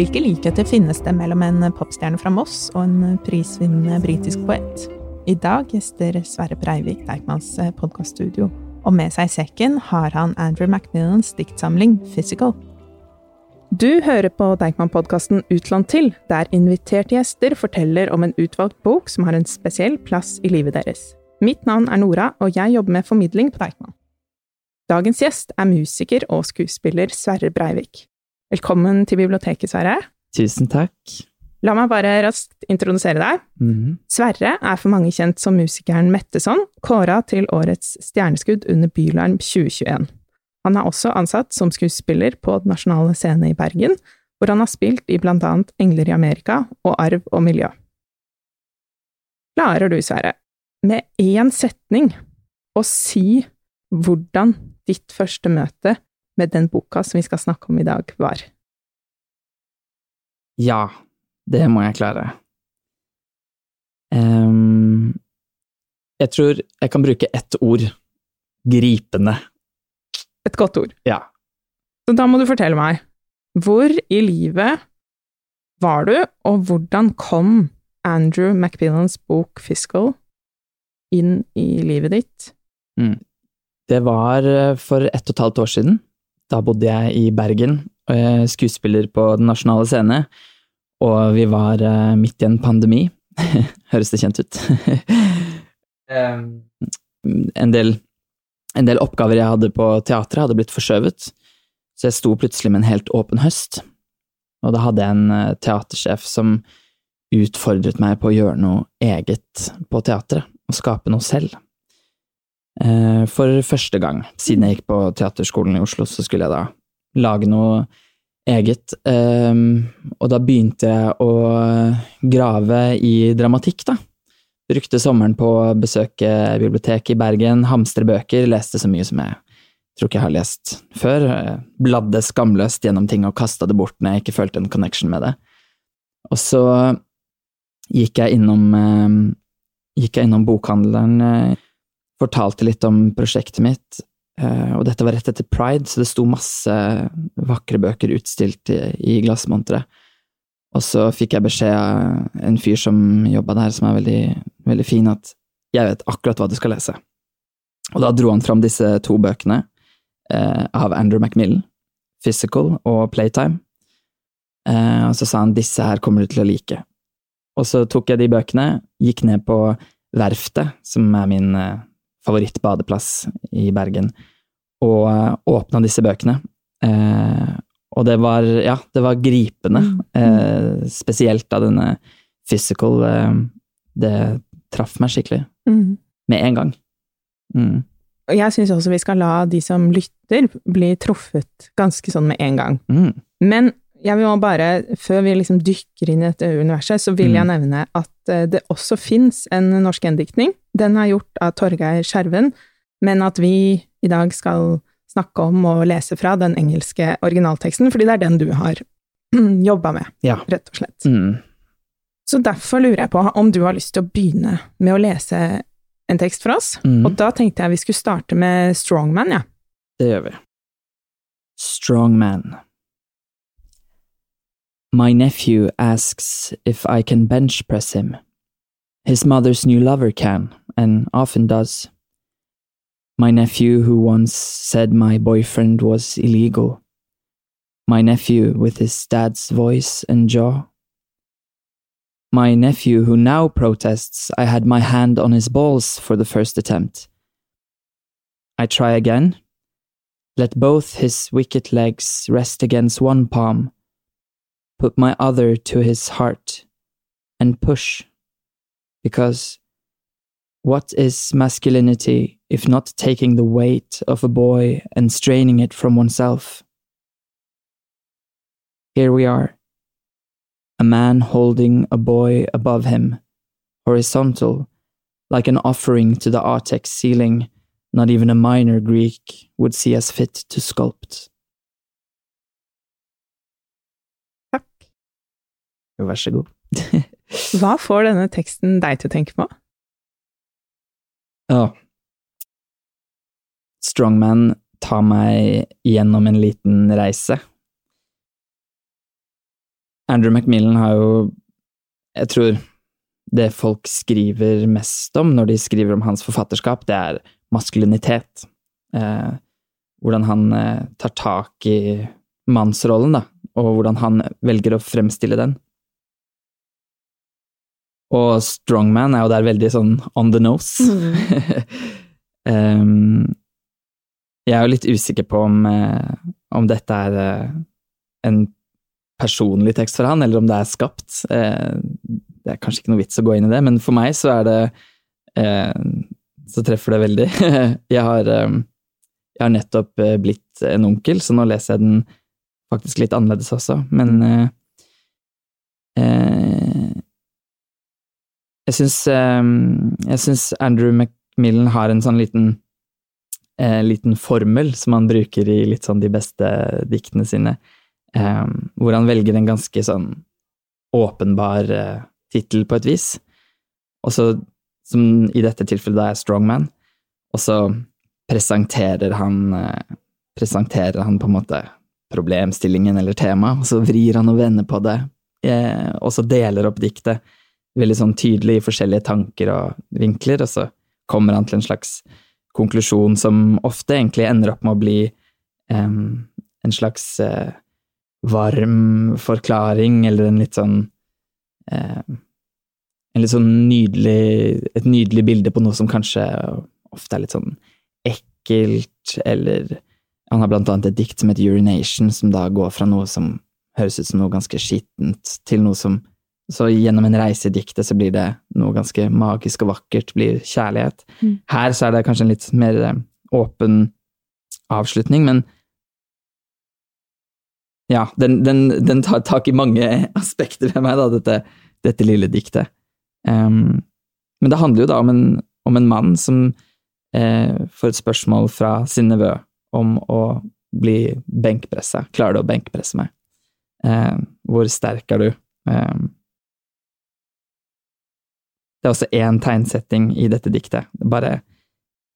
Hvilke likheter finnes det mellom en popstjerne fra Moss og en prisvinnende britisk poet? I dag gjester Sverre Breivik Deichmans podkaststudio, og med seg i sekken har han Andrew Macmillans diktsamling Physical. Du hører på Deichman-podkasten 'Utland til, der inviterte gjester forteller om en utvalgt bok som har en spesiell plass i livet deres. Mitt navn er Nora, og jeg jobber med formidling på Deichman. Dagens gjest er musiker og skuespiller Sverre Breivik. Velkommen til biblioteket, Sverre. Tusen takk. La meg bare raskt introdusere deg. Mm -hmm. Sverre er for mange kjent som musikeren Metteson, kåra til årets stjerneskudd under Bylarm 2021. Han er også ansatt som skuespiller på Den nasjonale scene i Bergen, hvor han har spilt i blant annet Engler i Amerika og Arv og miljø. Klarer du, Sverre, med én setning å si hvordan ditt første møte med den boka som vi skal snakke om i dag, var? Ja, det må jeg klare. Um, jeg tror jeg kan bruke ett ord. Gripende. Et godt ord. Ja. Så da må du fortelle meg, hvor i livet var du, og hvordan kom Andrew Macmillans bok Fiscal inn i livet ditt? Mm. Det var eh, for ett og et halvt år siden. Da bodde jeg i Bergen, skuespiller på Den nasjonale scene, og vi var eh, midt i en pandemi. Høres det kjent ut? en del en del oppgaver jeg hadde på teatret, hadde blitt forskjøvet, så jeg sto plutselig med en helt åpen høst. Og da hadde jeg en eh, teatersjef som utfordret meg på å gjøre noe eget på teatret, og skape noe selv. Eh, for første gang siden jeg gikk på teaterskolen i Oslo, så skulle jeg da lage noe eget, eh, og da begynte jeg å grave i dramatikk, da brukte sommeren på å besøke biblioteket i Bergen, hamstre bøker, leste så mye som jeg tror ikke jeg har lest før. Bladde skamløst gjennom ting og kasta det bort når jeg ikke følte en connection med det. Og så gikk jeg innom, eh, gikk jeg innom bokhandleren, eh, fortalte litt om prosjektet mitt, eh, og dette var rett etter pride, så det sto masse vakre bøker utstilt i, glassmonteret. Og så fikk jeg beskjed av en fyr som jobba der, som er veldig, veldig fin, at jeg vet akkurat hva du skal lese. Og da dro han fram disse to bøkene eh, av Andrew Macmillan, Physical og Playtime, eh, og så sa han disse her kommer du til å like. Og så tok jeg de bøkene, gikk ned på Verftet, som er min eh, favorittbadeplass i Bergen, og eh, åpna disse bøkene. Eh, og det var, ja, det var gripende, mm. eh, spesielt av denne physical eh, Det traff meg skikkelig. Mm. Med en gang. Mm. Og jeg syns også vi skal la de som lytter, bli truffet ganske sånn med en gang. Mm. Men jeg vil bare, før vi liksom dykker inn i dette universet, så vil jeg mm. nevne at eh, det også fins en norsk gjendiktning. Den er gjort av Torgeir Skjerven, men at vi i dag skal snakke om og lese fra den engelske originalteksten, fordi det er den du har jobba med, ja. rett og slett. Mm. Så derfor lurer jeg på om du har lyst til å begynne med å lese en tekst for oss, mm. og da tenkte jeg vi skulle starte med Strongman, ja. Det gjør vi. Strongman. My nephew asks if I can bench press him. His mother's new lover can, and often does. My nephew, who once said my boyfriend was illegal. My nephew, with his dad's voice and jaw. My nephew, who now protests I had my hand on his balls for the first attempt. I try again. Let both his wicked legs rest against one palm. Put my other to his heart and push. Because what is masculinity if not taking the weight of a boy and straining it from oneself? Here we are, a man holding a boy above him, horizontal, like an offering to the Artex ceiling not even a minor Greek would see as fit to sculpt. Vær så god. Hva får denne teksten deg til å tenke på? Oh. Strongman tar meg gjennom en liten reise. Andrew Macmillan har jo Jeg tror det folk skriver mest om når de skriver om hans forfatterskap, det er maskulinitet. Eh, hvordan han eh, tar tak i mannsrollen, da, og hvordan han velger å fremstille den. Og Strongman er jo der veldig sånn on the nose. um, jeg er jo litt usikker på om, uh, om dette er uh, en personlig tekst for han, eller om det er skapt. Uh, det er kanskje ikke noe vits å gå inn i det, men for meg så er det Så treffer det veldig. jeg, har, jeg har nettopp blitt en onkel, så nå leser jeg den faktisk litt annerledes også, men jeg syns, ehm, jeg syns Andrew McMillan har en sånn liten, eh, liten formel som han bruker i litt sånn de beste diktene sine, eh, hvor han velger en ganske sånn åpenbar eh, tittel på et vis, og så, som i dette tilfellet da er Strongman, og så presenterer han eh, presenterer han på en måte problemstillingen eller temaet, og så vrir han og vender på det, og så deler opp diktet veldig sånn tydelig i forskjellige tanker og vinkler, og så kommer han til en slags konklusjon som ofte egentlig ender opp med å bli um, en slags uh, varm forklaring, eller en litt sånn uh, En litt sånn nydelig Et nydelig bilde på noe som kanskje ofte er litt sånn ekkelt, eller Han har blant annet et dikt som heter Urination, som da går fra noe som høres ut som noe ganske skittent, til noe som så gjennom en reise i diktet så blir det noe ganske magisk og vakkert, blir kjærlighet. Mm. Her så er det kanskje en litt mer eh, åpen avslutning, men ja, den, den, den tar tak i mange aspekter ved meg, da, dette, dette lille diktet. Um, men det handler jo da om en, om en mann som eh, får et spørsmål fra sin nevø om å bli benkpressa. Klarer du å benkpresse meg? Eh, hvor sterk er du? Um, det er også én tegnsetting i dette diktet, bare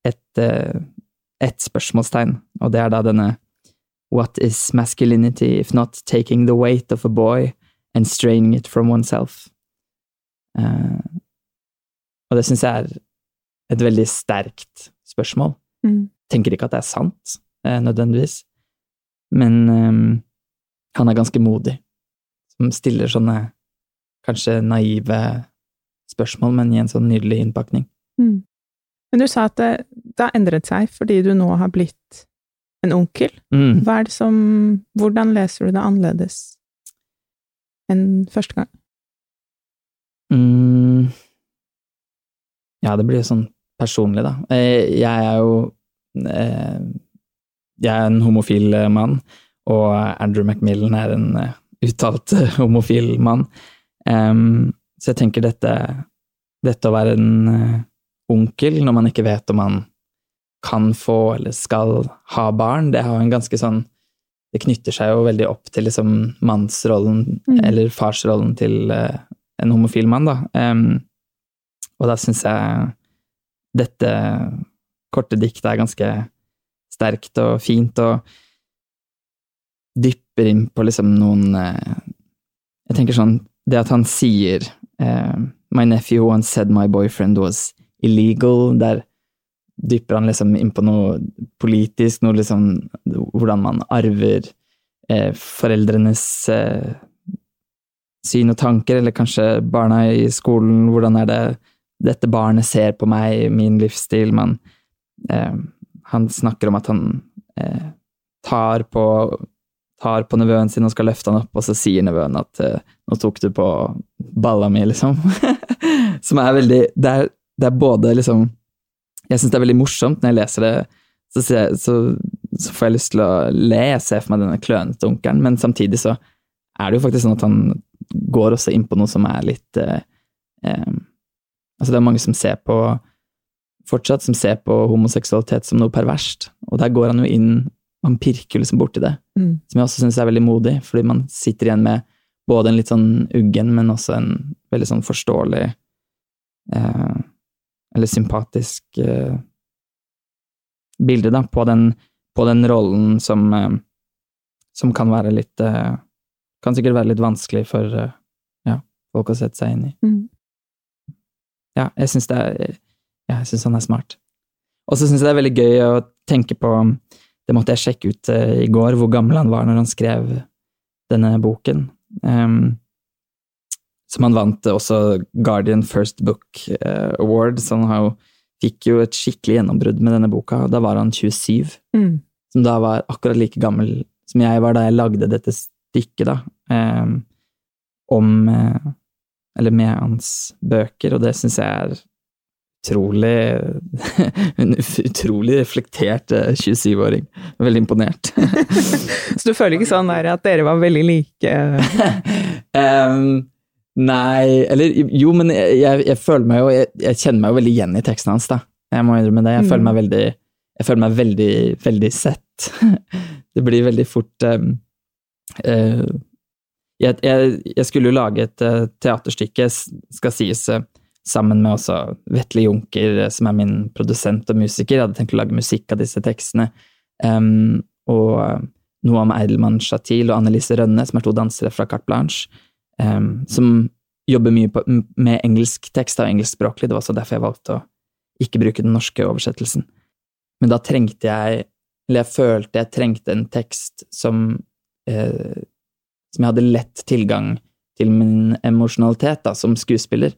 ett eh, et spørsmålstegn, og det er da denne What is masculinity if not taking the weight of a boy and straining it from oneself? Uh, og det syns jeg er et veldig sterkt spørsmål. Mm. Tenker ikke at det er sant, uh, nødvendigvis, men um, han er ganske modig, som stiller sånne kanskje naive spørsmål, men i en sånn nydelig innpakning. Mm. Men du sa at det, det, har endret seg fordi du nå har blitt en onkel. Mm. Hva er det som Hvordan leser du det annerledes enn første gang? Mm. Ja, det blir sånn personlig, da. Eh, jeg er jo eh, Jeg er en homofil mann, og Andrew Macmillan er en eh, uttalt homofil mann. Um, så jeg tenker dette, dette å være en uh, onkel når man ikke vet om man kan få eller skal ha barn, det har en ganske sånn Det knytter seg jo veldig opp til liksom mannsrollen, mm. eller farsrollen til uh, en homofil mann, da. Um, og da syns jeg dette korte diktet er ganske sterkt og fint, og dypper inn på liksom noen uh, Jeg tenker sånn Det at han sier uh, My nephew once said my boyfriend was illegal. Der dypper han liksom inn på noe politisk, noe liksom Hvordan man arver uh, foreldrenes uh, syn og tanker, eller kanskje barna i skolen. Hvordan er det dette barnet ser på meg, min livsstil? Man, han snakker om at han tar på tar på nevøen sin og skal løfte han opp, og så sier nevøen at uh, 'nå tok du på balla mi', liksom. Som er veldig det er, det er, både liksom Jeg syns det er veldig morsomt når jeg leser det, så, jeg, så, så, får jeg lyst til å le, jeg ser for meg denne klønete onkelen, men samtidig så er det jo faktisk sånn at han går også inn på noe som er litt eh, eh, Altså, det er mange som ser på fortsatt som ser på homoseksualitet som noe perverst, og der går han jo inn man pirker liksom borti det. Mm. Som jeg også syns er veldig modig, fordi man sitter igjen med både en litt sånn uggen, men også en veldig sånn forståelig eh, Eller sympatisk eh, bilde, da, på den, på den rollen som eh, Som kan være litt eh, kan sikkert være litt vanskelig for eh, ja, folk å sette seg inn i. Mm. Ja, jeg syns det er Ja, jeg syns han er smart. Og så syns jeg det er veldig gøy å tenke på Det måtte jeg sjekke ut eh, i går, hvor gammel han var når han skrev denne boken. Um, som han vant også Guardian First Book eh, Award, så han jo, fikk jo et skikkelig gjennombrudd med denne boka. Da var han 27, Mm. som da var akkurat like gammel som jeg var da jeg lagde dette stykket, da. Um, om eh, Eller med hans bøker, og det syns jeg er utrolig En utrolig reflektert eh, 27-åring. Veldig imponert. Så du føler ikke sånn der at dere var veldig like? um, nei Eller jo, men jeg, jeg, jeg føler meg jo jeg, jeg kjenner meg jo veldig igjen i teksten hans, da. Jeg må innrømme det. Jeg føler Mm. meg veldig Jeg føler meg veldig, veldig sett. det blir veldig fort um, uh, jeg, jeg, jeg skulle jo lage et uh, teaterstykke, skal sies, eh, sammen med også Vetle Junker, som er min produsent og musiker. Jeg hadde tenkt å lage musikk av disse tekstene. Um, og eh, om Eidelmann Shatil og Annelise Rønne, som er to dansere fra Carte Blanche, um, som jobber mye på, med engelsk tekst og engelskspråklig. Det var også derfor jeg valgte å ikke bruke den norske oversettelsen. Men da trengte jeg, eller jeg følte jeg trengte en tekst som eh, som jeg hadde lett tilgang til min emosjonalitet da, som skuespiller,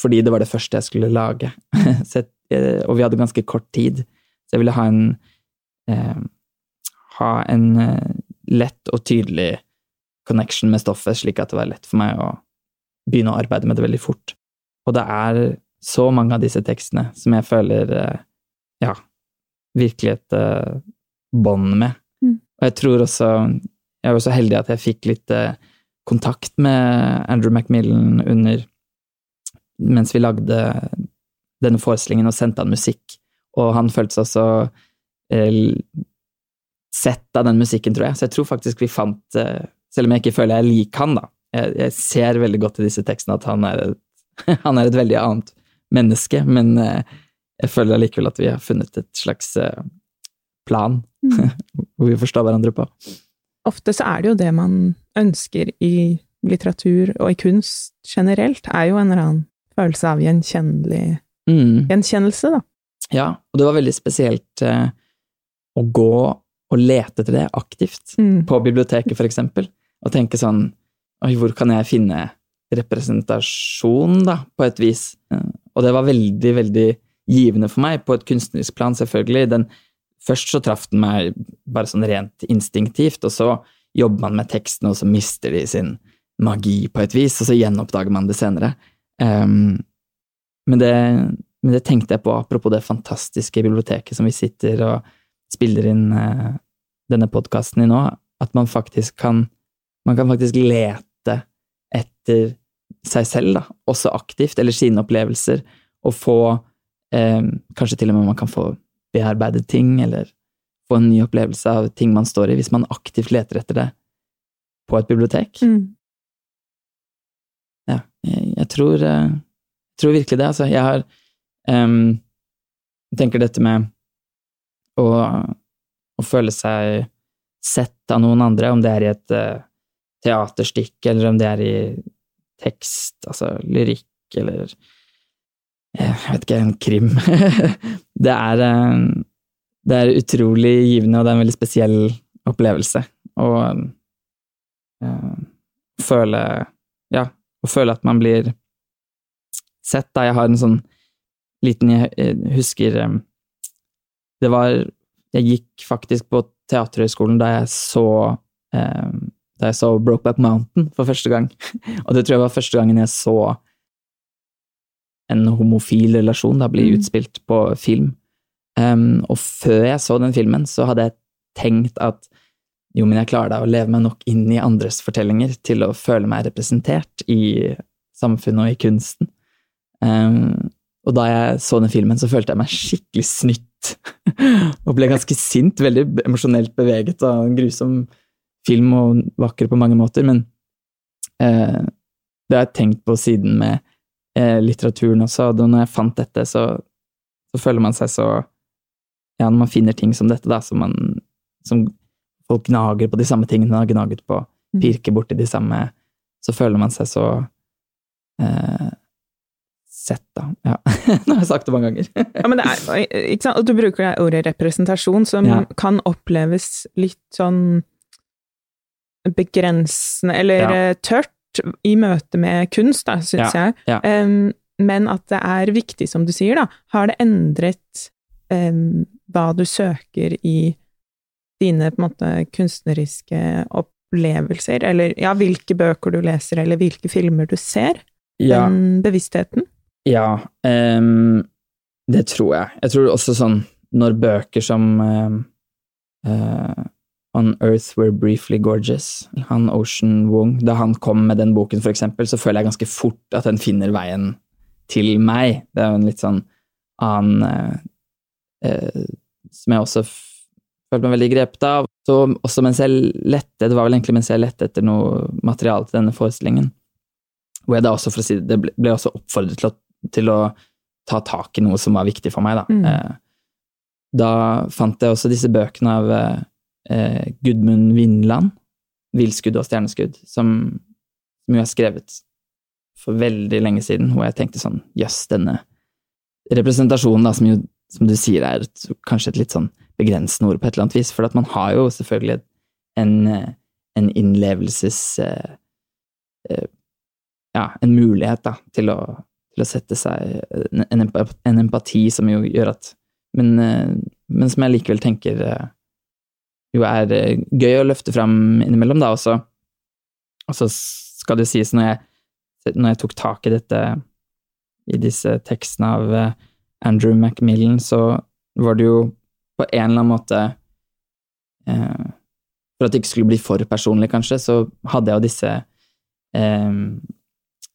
fordi det var det første jeg skulle lage. så eh, og vi hadde ganske kort tid, så jeg ville ha en eh, ha en eh, lett og tydelig connection med stoffet, slik at det var lett for meg å begynne å arbeide med det veldig fort. Og det er så mange av disse tekstene som jeg føler eh, ja, virkelig et eh, bånd med. Mm. Og jeg tror også Jeg var så heldig at jeg fikk litt eh, kontakt med Andrew Macmillan under mens vi lagde denne forestillingen og sendte han musikk, og han følte seg også eh, sett av den musikken, tror jeg. Så jeg tror faktisk vi fant, eh, selv om jeg ikke føler jeg liker han, da, jeg, jeg ser veldig godt i disse tekstene at han er et, han er et veldig annet menneske, men eh, jeg føler allikevel at vi har funnet et slags eh, plan Mm. hvor vi forstår hverandre på. Ofte så er det jo det man ønsker i litteratur og i kunst generelt, er jo en eller annen følelse av gjenkjennelig Mm. gjenkjennelse, da. Ja, og det var veldig spesielt eh, å gå og lete etter det aktivt. Mm. på biblioteket, for eksempel, og tenke sånn Oi, hvor kan jeg finne representasjon, da, på et vis? Eh, Og det var veldig, veldig givende for meg, på et kunstnerisk plan, selvfølgelig. Den, først så traff den meg bare sånn rent instinktivt, og så jobber man med teksten, og så mister de sin magi på et vis, og så gjenoppdager man det senere. Ehm, men, det, men det tenkte jeg på, apropos det fantastiske biblioteket som vi sitter og spiller inn uh, denne podkasten i nå, at man faktisk kan man kan faktisk lete etter seg selv, da, også aktivt, eller sine opplevelser, og få eh, Kanskje til og med man kan få bearbeidet ting, eller få en ny opplevelse av ting man står i, hvis man aktivt leter etter det på et bibliotek. Mm. Jeg, tror eh, jeg tror virkelig det, altså. Jeg har um, Jeg tenker dette med å, å føle seg sett av noen andre, om det er i et uh, teaterstykke, eller om det er i tekst, altså lyrikk, eller eh, jeg vet ikke, en krim. det er eh, det er utrolig givende, og det er en veldig spesiell opplevelse å øh, føle Ja, å føle at man blir sett, da. Jeg har en sånn liten Jeg husker eh, Det var Jeg gikk faktisk på Teaterhøgskolen da jeg så eh, Da jeg så Brokeback Mountain for første gang. Og det tror jeg var første gangen jeg så en homofil relasjon da bli Mm. utspilt på film. Um, og før jeg så den filmen, så hadde jeg tenkt at jo, men jeg klarer da å leve meg nok inn i andres fortellinger til å føle meg representert i samfunnet og i kunsten. Um, og da jeg så den filmen, så følte jeg meg skikkelig snytt. og ble ganske sint, veldig emosjonelt beveget av en grusom film og vakker på mange måter, men uh, det har jeg tenkt på siden med uh, litteraturen også, og når jeg fant dette, så, så føler man seg så Ja, når man finner ting som dette, da, som man Som folk gnager på de samme tingene man har gnaget på Mm. pirker borti de samme, så føler man seg så eh, sett, da. Ja. Nå har jeg sagt det mange ganger. Ja, men det er, ikke sant? Og du bruker det ordet representasjon, som Ja. kan oppleves litt sånn begrensende, eller Ja. eh, tørt, i møte med kunst, da, syns jeg. ja. Em, men at det er viktig, som du sier, da. Har det endret um, hva du søker i dine på en måte kunstneriske opplevelser? Eller ja, hvilke bøker du leser, eller hvilke filmer du ser? ja. Den bevisstheten? Ja, um, det tror jeg. Jeg tror også sånn når bøker som ehm, uh, On Earth Were Briefly Gorgeous, han Ocean Wong, da han kom med den boken, for eksempel, så føler jeg ganske fort at den finner veien til meg. Det er jo en litt sånn annen uh, uh, Som jeg også følte meg veldig grepet av. Så også mens jeg lette, det var vel egentlig mens jeg lette etter noe materiale til denne forestillingen, hvor jeg da også, for å si det, ble, ble også oppfordret til å, til å ta tak i noe som var viktig for meg, da. Mm. Eh, da fant jeg også disse bøkene av eh, Gudmund Vindland, 'Villskudd og stjerneskudd', som, som jo er skrevet for veldig lenge siden, hvor jeg tenkte sånn Jøss, denne representasjonen, da, som jo, som du sier, er et, kanskje et litt sånn begrensende ord på et eller annet vis, for at man har jo selvfølgelig en, eh, en innlevelses... eh, eh, ja, en mulighet da, til å, til å sette seg en, en, empati som jo gjør at men, men som jeg likevel tenker jo er gøy å løfte fram innimellom, da, også. Og så skal det sies, når jeg, når jeg tok tak i dette, i disse tekstene av Andrew Macmillan, så var det jo på en eller annen måte eh, For at det ikke skulle bli for personlig, kanskje, så hadde jeg jo disse eh,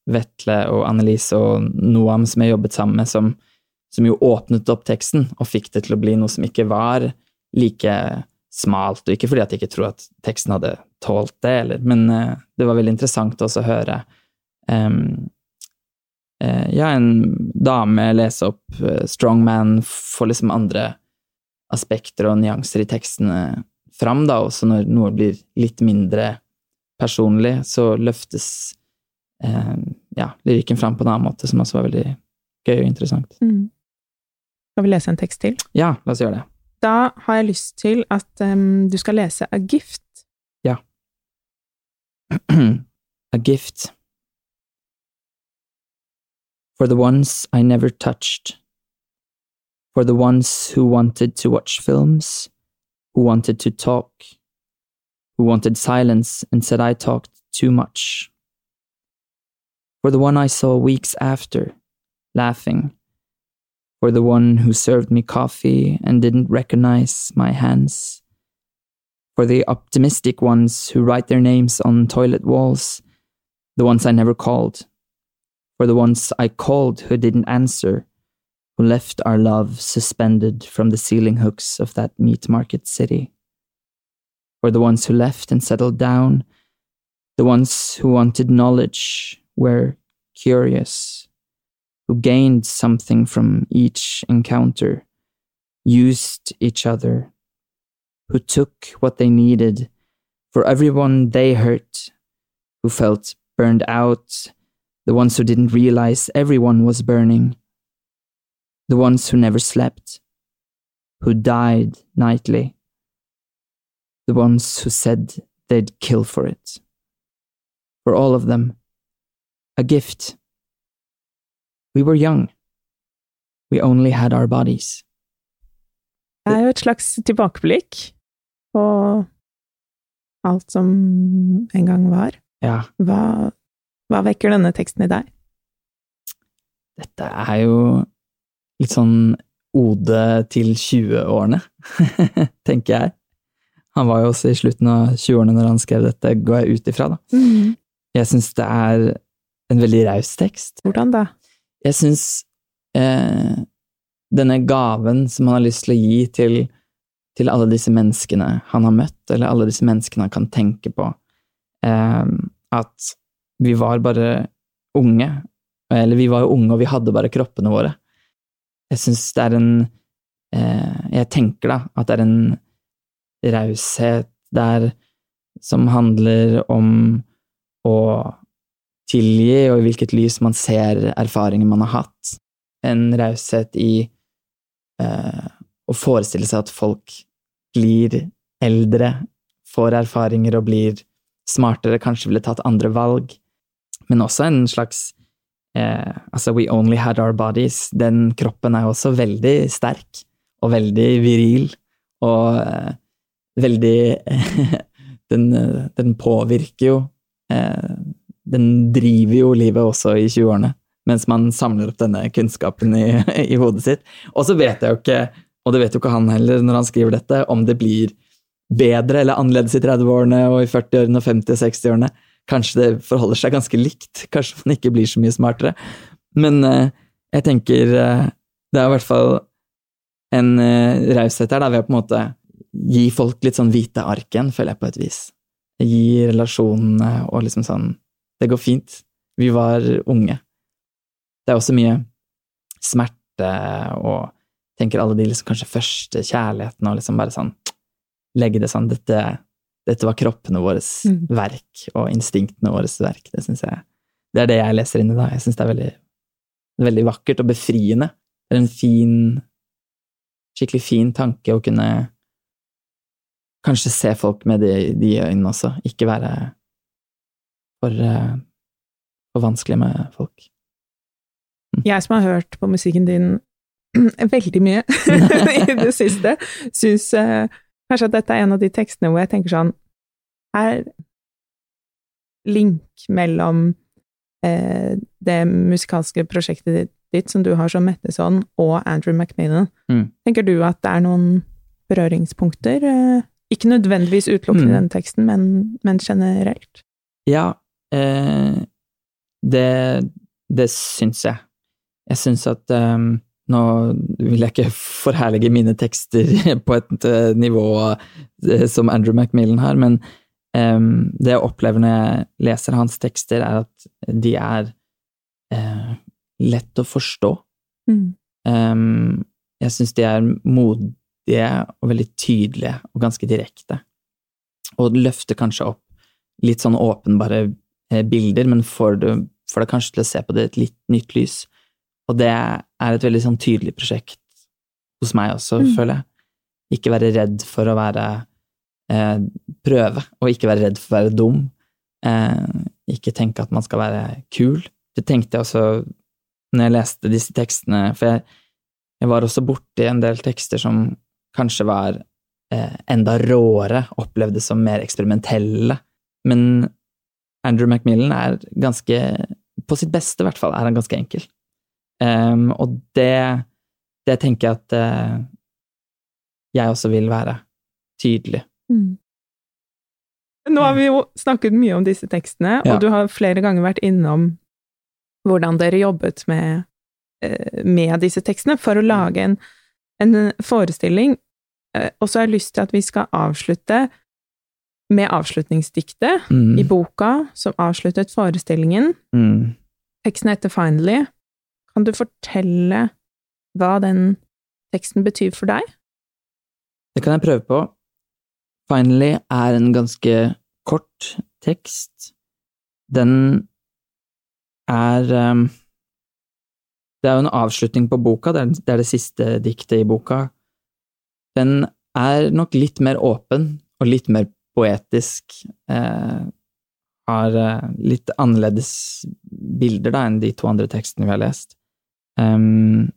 Vetle og Annelise og Noam som jeg jobbet sammen med, som, som jo åpnet opp teksten og fikk det til å bli noe som ikke var like smalt, og ikke fordi at jeg ikke tror at teksten hadde tålt det, eller, men eh, det var veldig interessant også å høre Um, ja, en dame lese opp eh, Strongman for liksom andre aspekter og nyanser i tekstene fram, da, også når noe blir litt mindre personlig, så løftes eh, ja, lyrikken fram på en annen måte, som også var veldig gøy og interessant. Mm. Skal vi lese en tekst til? Ja, la oss gjøre det. Da har jeg lyst til at um, du skal lese A Gift. A gift. For the ones I never touched. For the ones who wanted to watch films, who wanted to talk, who wanted silence and said I talked too much. For the one I saw weeks after, laughing. For the one who served me coffee and didn't recognize my hands for the optimistic ones who write their names on toilet walls, the ones I never called, for the ones I called who didn't answer, who left our love suspended from the ceiling hooks of that meat market city, for the ones who left and settled down, the ones who wanted knowledge, were curious, who gained something from each encounter, used each other who took what they needed, for everyone they hurt, who felt burned out, the ones who didn't realize everyone was burning, the ones who never slept, who died nightly, the ones who said they'd kill for it. For all of them, a gift. We were young. We only had our bodies. Det er jo et slags tilbakeblikk på alt som en gang var. Ja, Hva, hva vekker denne teksten i deg? Dette er jo litt sånn ode til 20-årene, tenker jeg. Han var jo også i slutten av 20-årene når han skrev dette, går jeg ut ifra, da. Jeg syns det er en veldig raus tekst. Hvordan da? Jeg syns eh, denne gaven som han har lyst til å gi til, til alle disse menneskene han har møtt, eller alle disse menneskene han kan tenke på, eh, at vi var bare unge, eller vi var jo unge, og vi hadde bare kroppene våre. Jeg syns det er en eh, Jeg tenker da at det er en raushet der som handler om å tilgi, og i hvilket lys man ser erfaringer man har hatt. En raushet i eh, å forestille seg at folk blir eldre, får erfaringer og blir smartere, kanskje ville tatt andre valg, men også en slags eh, Altså, we only had our bodies. Den kroppen er også veldig sterk og veldig viril og eh, veldig den, den, påvirker jo eh, Den driver jo livet også i 20-årene, mens man samler opp denne kunnskapen i, i hodet sitt. Og så vet jeg jo ikke, og det vet jo ikke han heller når han skriver dette, om det blir bedre eller annerledes i 30-årene og i 40-årene og 50- og 60-årene. Kanskje det forholder seg ganske likt, kanskje man ikke blir så mye smartere. Men uh, jeg tenker uh, det er i hvert fall en uh, raushet her, da, ved å på en måte gi folk litt sånn hvite ark igjen, føler jeg på et vis. Gi relasjonene og liksom sånn Det går fint. Vi var unge. Det er også mye smerte og tenker alle de liksom kanskje første kjærlighetene og liksom bare sånn Legge det sånn Dette, dette var kroppene våres mm. verk og instinktene våres verk. Det syns jeg Det er det jeg leser inn i da. Jeg syns det er veldig, veldig vakkert og befriende. Det er en fin Skikkelig fin tanke å kunne kanskje se folk med de, de øynene også, ikke være for, uh, for vanskelig med folk. Mm. Jeg som har hørt på musikken din veldig mye i det siste, syns uh, kanskje at dette er en av de tekstene hvor jeg tenker sånn Her link mellom eh, det musikalske prosjektet ditt som du har som Metteson, og Andrew McMillan. Mm. Tenker du at det er noen berøringspunkter? Uh, ikke nødvendigvis utelukkende i mm. den teksten, men, men generelt. Ja, eh, det, det syns jeg. Jeg syns at um, Nå vil jeg ikke forherlige mine tekster på et uh, nivå uh, som Andrew Macmillan har, men um, det jeg opplever når jeg leser hans tekster, er at de er uh, lett å forstå. Mm. Um, jeg syns de er modige og veldig tydelige og ganske direkte. Og løfter kanskje opp litt sånn åpenbare eh, bilder, men får det, får det kanskje til å se på det i et litt nytt lys. Og det er et veldig sånn tydelig prosjekt hos meg også, mm. føler jeg. Ikke være redd for å være eh, Prøve, og ikke være redd for å være dum. Eh, ikke tenke at man skal være kul. Det tenkte jeg også når jeg leste disse tekstene, for jeg, jeg var også borti en del tekster som kanskje var eh, enda råere, opplevdes som mer eksperimentelle. Men Andrew Macmillan er ganske På sitt beste, i hvert fall, er han ganske enkel. Um, og det, det tenker jeg at uh, jeg også vil være tydelig. Mm. Nå har vi jo snakket mye om disse tekstene, ja. og du har flere ganger vært innom hvordan dere jobbet med, uh, med disse tekstene for å lage en, en forestilling Eh, og så har jeg lyst til at vi skal avslutte med avslutningsdiktet mm. i boka som avsluttet forestillingen. Mm. Teksten heter Finally. Kan du fortelle hva den teksten betyr for deg? Det kan jeg prøve på. Finally er en ganske kort tekst. Den er um, Det er jo en avslutning på boka, det er, det er det siste diktet i boka den er nok litt mer åpen og litt mer poetisk. Eh, har eh, litt annerledes bilder da enn de to andre tekstene vi har lest. Um,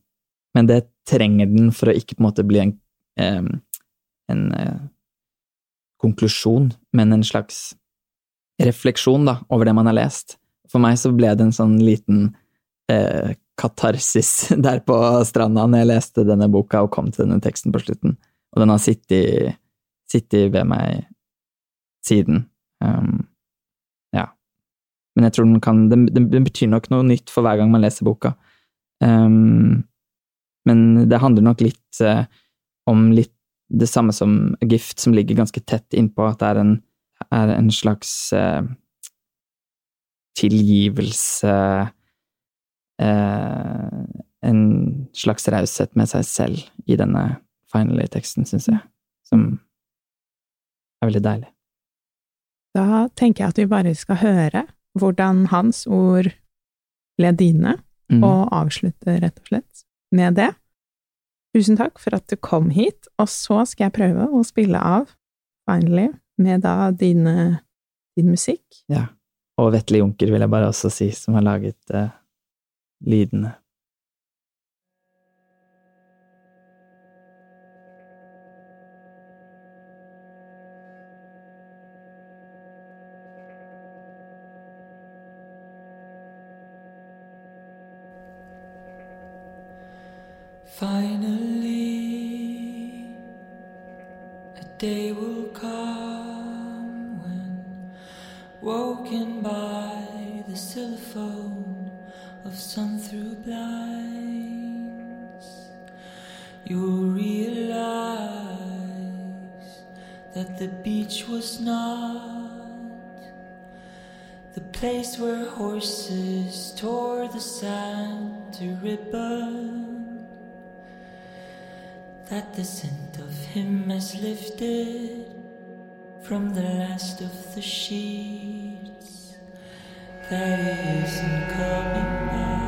men det trenger den for å ikke på en måte bli en, um, en uh, konklusjon, men en slags refleksjon da, over det man har lest. For meg så ble det en sånn liten uh, katarsis der på stranda når jeg leste denne boka og kom til denne teksten på slutten og den har sittet, sittet ved meg siden. Um, ja. Men jeg tror den kan den, den, betyr nok noe nytt for hver gang man leser boka. Um, men det handler nok litt uh, om litt det samme som Gift, som ligger ganske tett innpå, at det er en, er en slags uh, tilgivelse uh, En slags raushet med seg selv i denne finally-teksten, syns jeg, som er veldig deilig. Da tenker jeg at vi bare skal høre hvordan hans ord ble dine, Mm. og avslutte rett og slett med det. Tusen takk for at du kom hit, og så skal jeg prøve å spille av, finally, med da din, din musikk. Ja. Og Vetle Junker vil jeg bare også si, som har laget uh, lydene. Xylophone of sun through blinds, you'll realize that the beach was not the place where horses tore the sand to ribbon. That the scent of him has lifted from the last of the sheets that isn't coming back.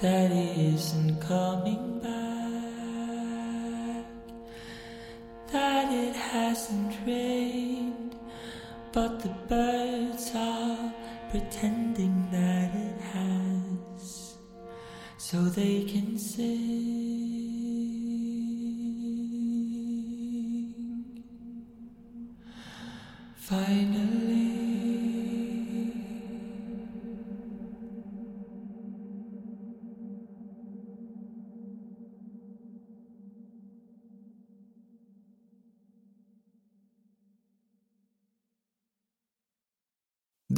That isn't coming back, that it hasn't rained, but the birds are pretending that it has, so they can sing.